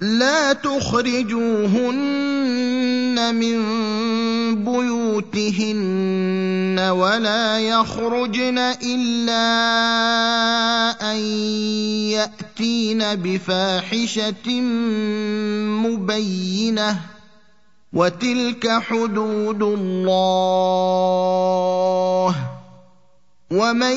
لا تخرجوهن من بيوتهن ولا يخرجن إلا أن يأتين بفاحشة مبينة وتلك حدود الله ومن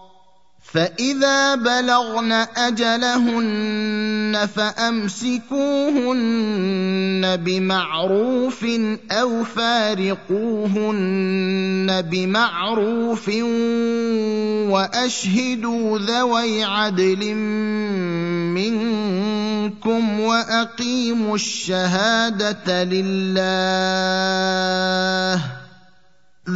فاذا بلغن اجلهن فامسكوهن بمعروف أو فارقوهن بمعروف واشهدوا ذوي عدل منكم واقيموا الشهاده لله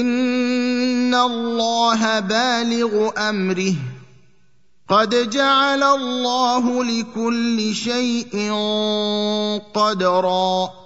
ان الله بالغ امره. قد جعل الله لكل شيء قدرا.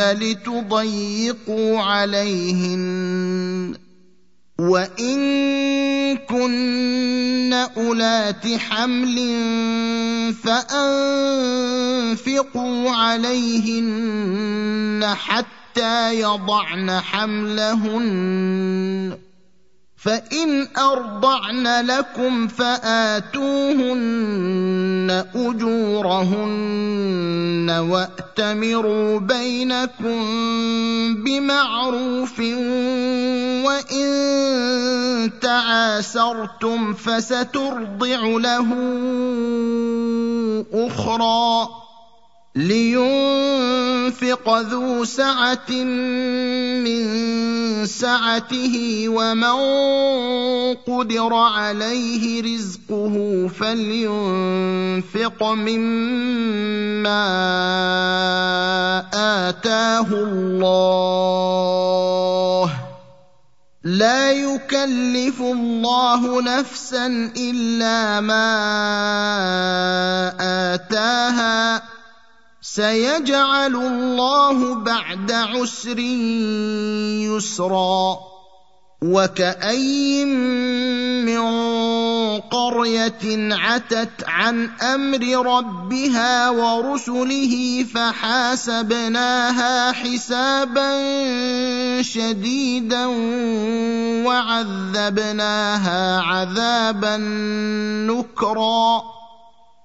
لتضيقوا عليهن وان كن اولات حمل فانفقوا عليهن حتى يضعن حملهن فإن أرضعن لكم فآتوهن أجورهن وأتمروا بينكم بمعروف وإن تعاسرتم فسترضع له أخرى لينفق ذو سعة من سعته ومن قدر عليه رزقه فلينفق مما آتاه الله. لا يكلف الله نفسا إلا ما آتاها. سيجعل الله بعد عسر يسرا وكاين من قرية عتت عن أمر ربها ورسله فحاسبناها حسابا شديدا وعذبناها عذابا نكرا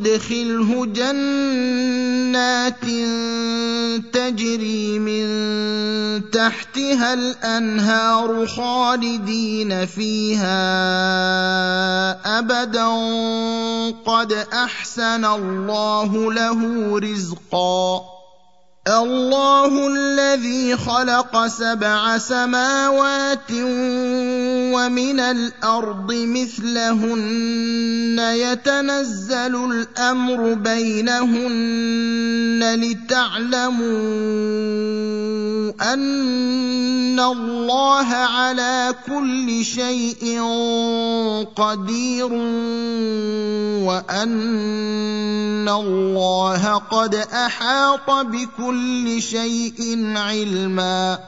يدخله جنات تجري من تحتها الأنهار خالدين فيها أبدا. قد أحسن الله له رزقا. الله الذي خلق سبع سماوات ومن الأرض مثلهن. يتنزل الأمر بينهن لتعلموا أن الله على كل شيء قدير وأن الله قد أحاط بكل شيء علما